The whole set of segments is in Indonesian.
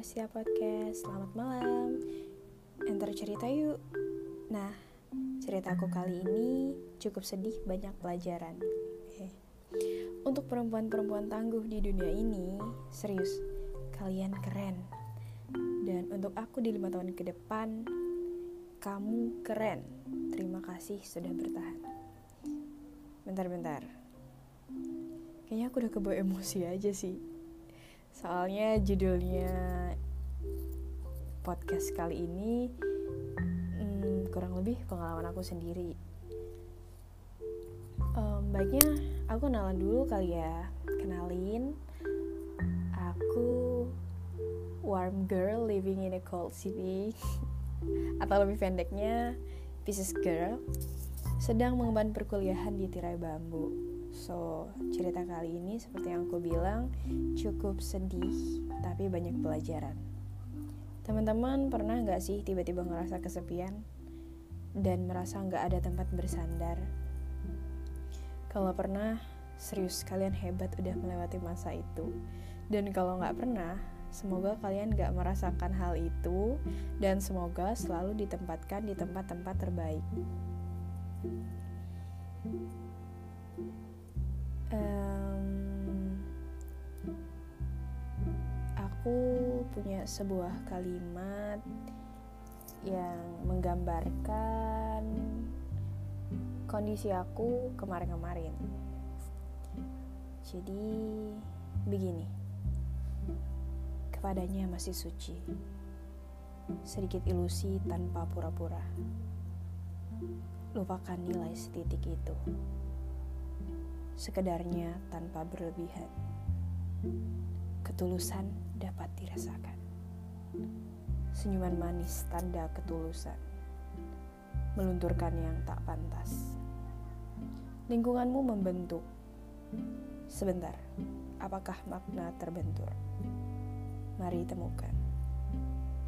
setiap podcast, selamat malam. Enter cerita yuk. Nah, ceritaku kali ini cukup sedih banyak pelajaran. Untuk perempuan-perempuan tangguh di dunia ini, serius, kalian keren. Dan untuk aku di lima tahun ke depan, kamu keren. Terima kasih sudah bertahan. Bentar-bentar Kayaknya aku udah kebawa emosi aja sih Soalnya judulnya podcast kali ini hmm, kurang lebih pengalaman aku sendiri. Um, baiknya aku kenalan dulu kali ya. Kenalin, aku warm girl living in a cold city atau lebih pendeknya Pisces girl sedang mengemban perkuliahan di tirai bambu. So, cerita kali ini seperti yang aku bilang cukup sedih tapi banyak pelajaran. Teman-teman pernah nggak sih tiba-tiba ngerasa kesepian dan merasa nggak ada tempat bersandar? Kalau pernah, serius kalian hebat udah melewati masa itu. Dan kalau nggak pernah, semoga kalian nggak merasakan hal itu dan semoga selalu ditempatkan di tempat-tempat terbaik um, aku punya sebuah kalimat yang menggambarkan kondisi aku kemarin-kemarin. Jadi begini. Kepadanya masih suci. Sedikit ilusi tanpa pura-pura. Lupakan nilai setitik itu sekedarnya tanpa berlebihan. Ketulusan dapat dirasakan. Senyuman manis tanda ketulusan. Melunturkan yang tak pantas. Lingkunganmu membentuk. Sebentar, apakah makna terbentur? Mari temukan.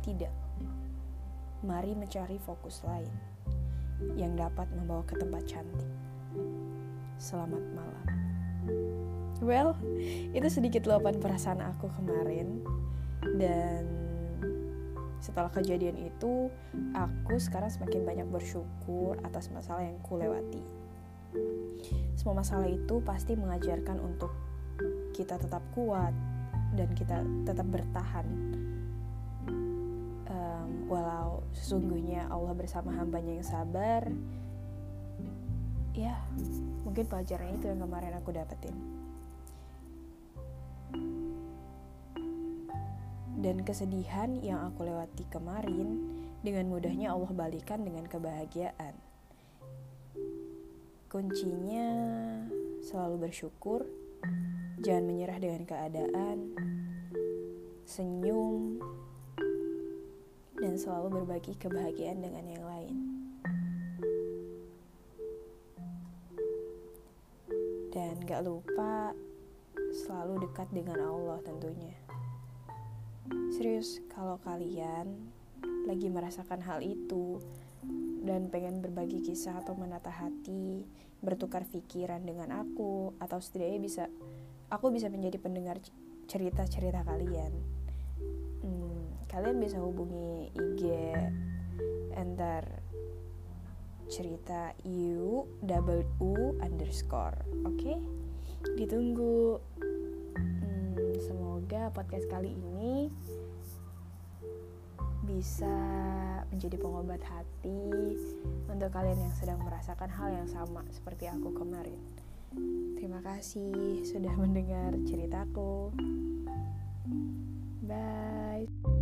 Tidak. Mari mencari fokus lain yang dapat membawa ke tempat cantik selamat malam. Well, itu sedikit luapan perasaan aku kemarin dan setelah kejadian itu aku sekarang semakin banyak bersyukur atas masalah yang ku lewati. Semua masalah itu pasti mengajarkan untuk kita tetap kuat dan kita tetap bertahan. Walau sesungguhnya Allah bersama hambanya yang sabar, ya mungkin pelajaran itu yang kemarin aku dapetin. Dan kesedihan yang aku lewati kemarin dengan mudahnya Allah balikan dengan kebahagiaan. Kuncinya selalu bersyukur jangan menyerah dengan keadaan senyum dan selalu berbagi kebahagiaan dengan yang lain Dan gak lupa selalu dekat dengan Allah tentunya. Serius, kalau kalian lagi merasakan hal itu dan pengen berbagi kisah atau menata hati, bertukar pikiran dengan aku, atau setidaknya bisa aku bisa menjadi pendengar cerita-cerita kalian. Hmm, kalian bisa hubungi IG enter cerita u double u underscore. Oke okay? ditunggu. Hmm, semoga podcast kali ini bisa menjadi pengobat hati untuk kalian yang sedang merasakan hal yang sama seperti aku kemarin. Terima kasih sudah mendengar ceritaku. Bye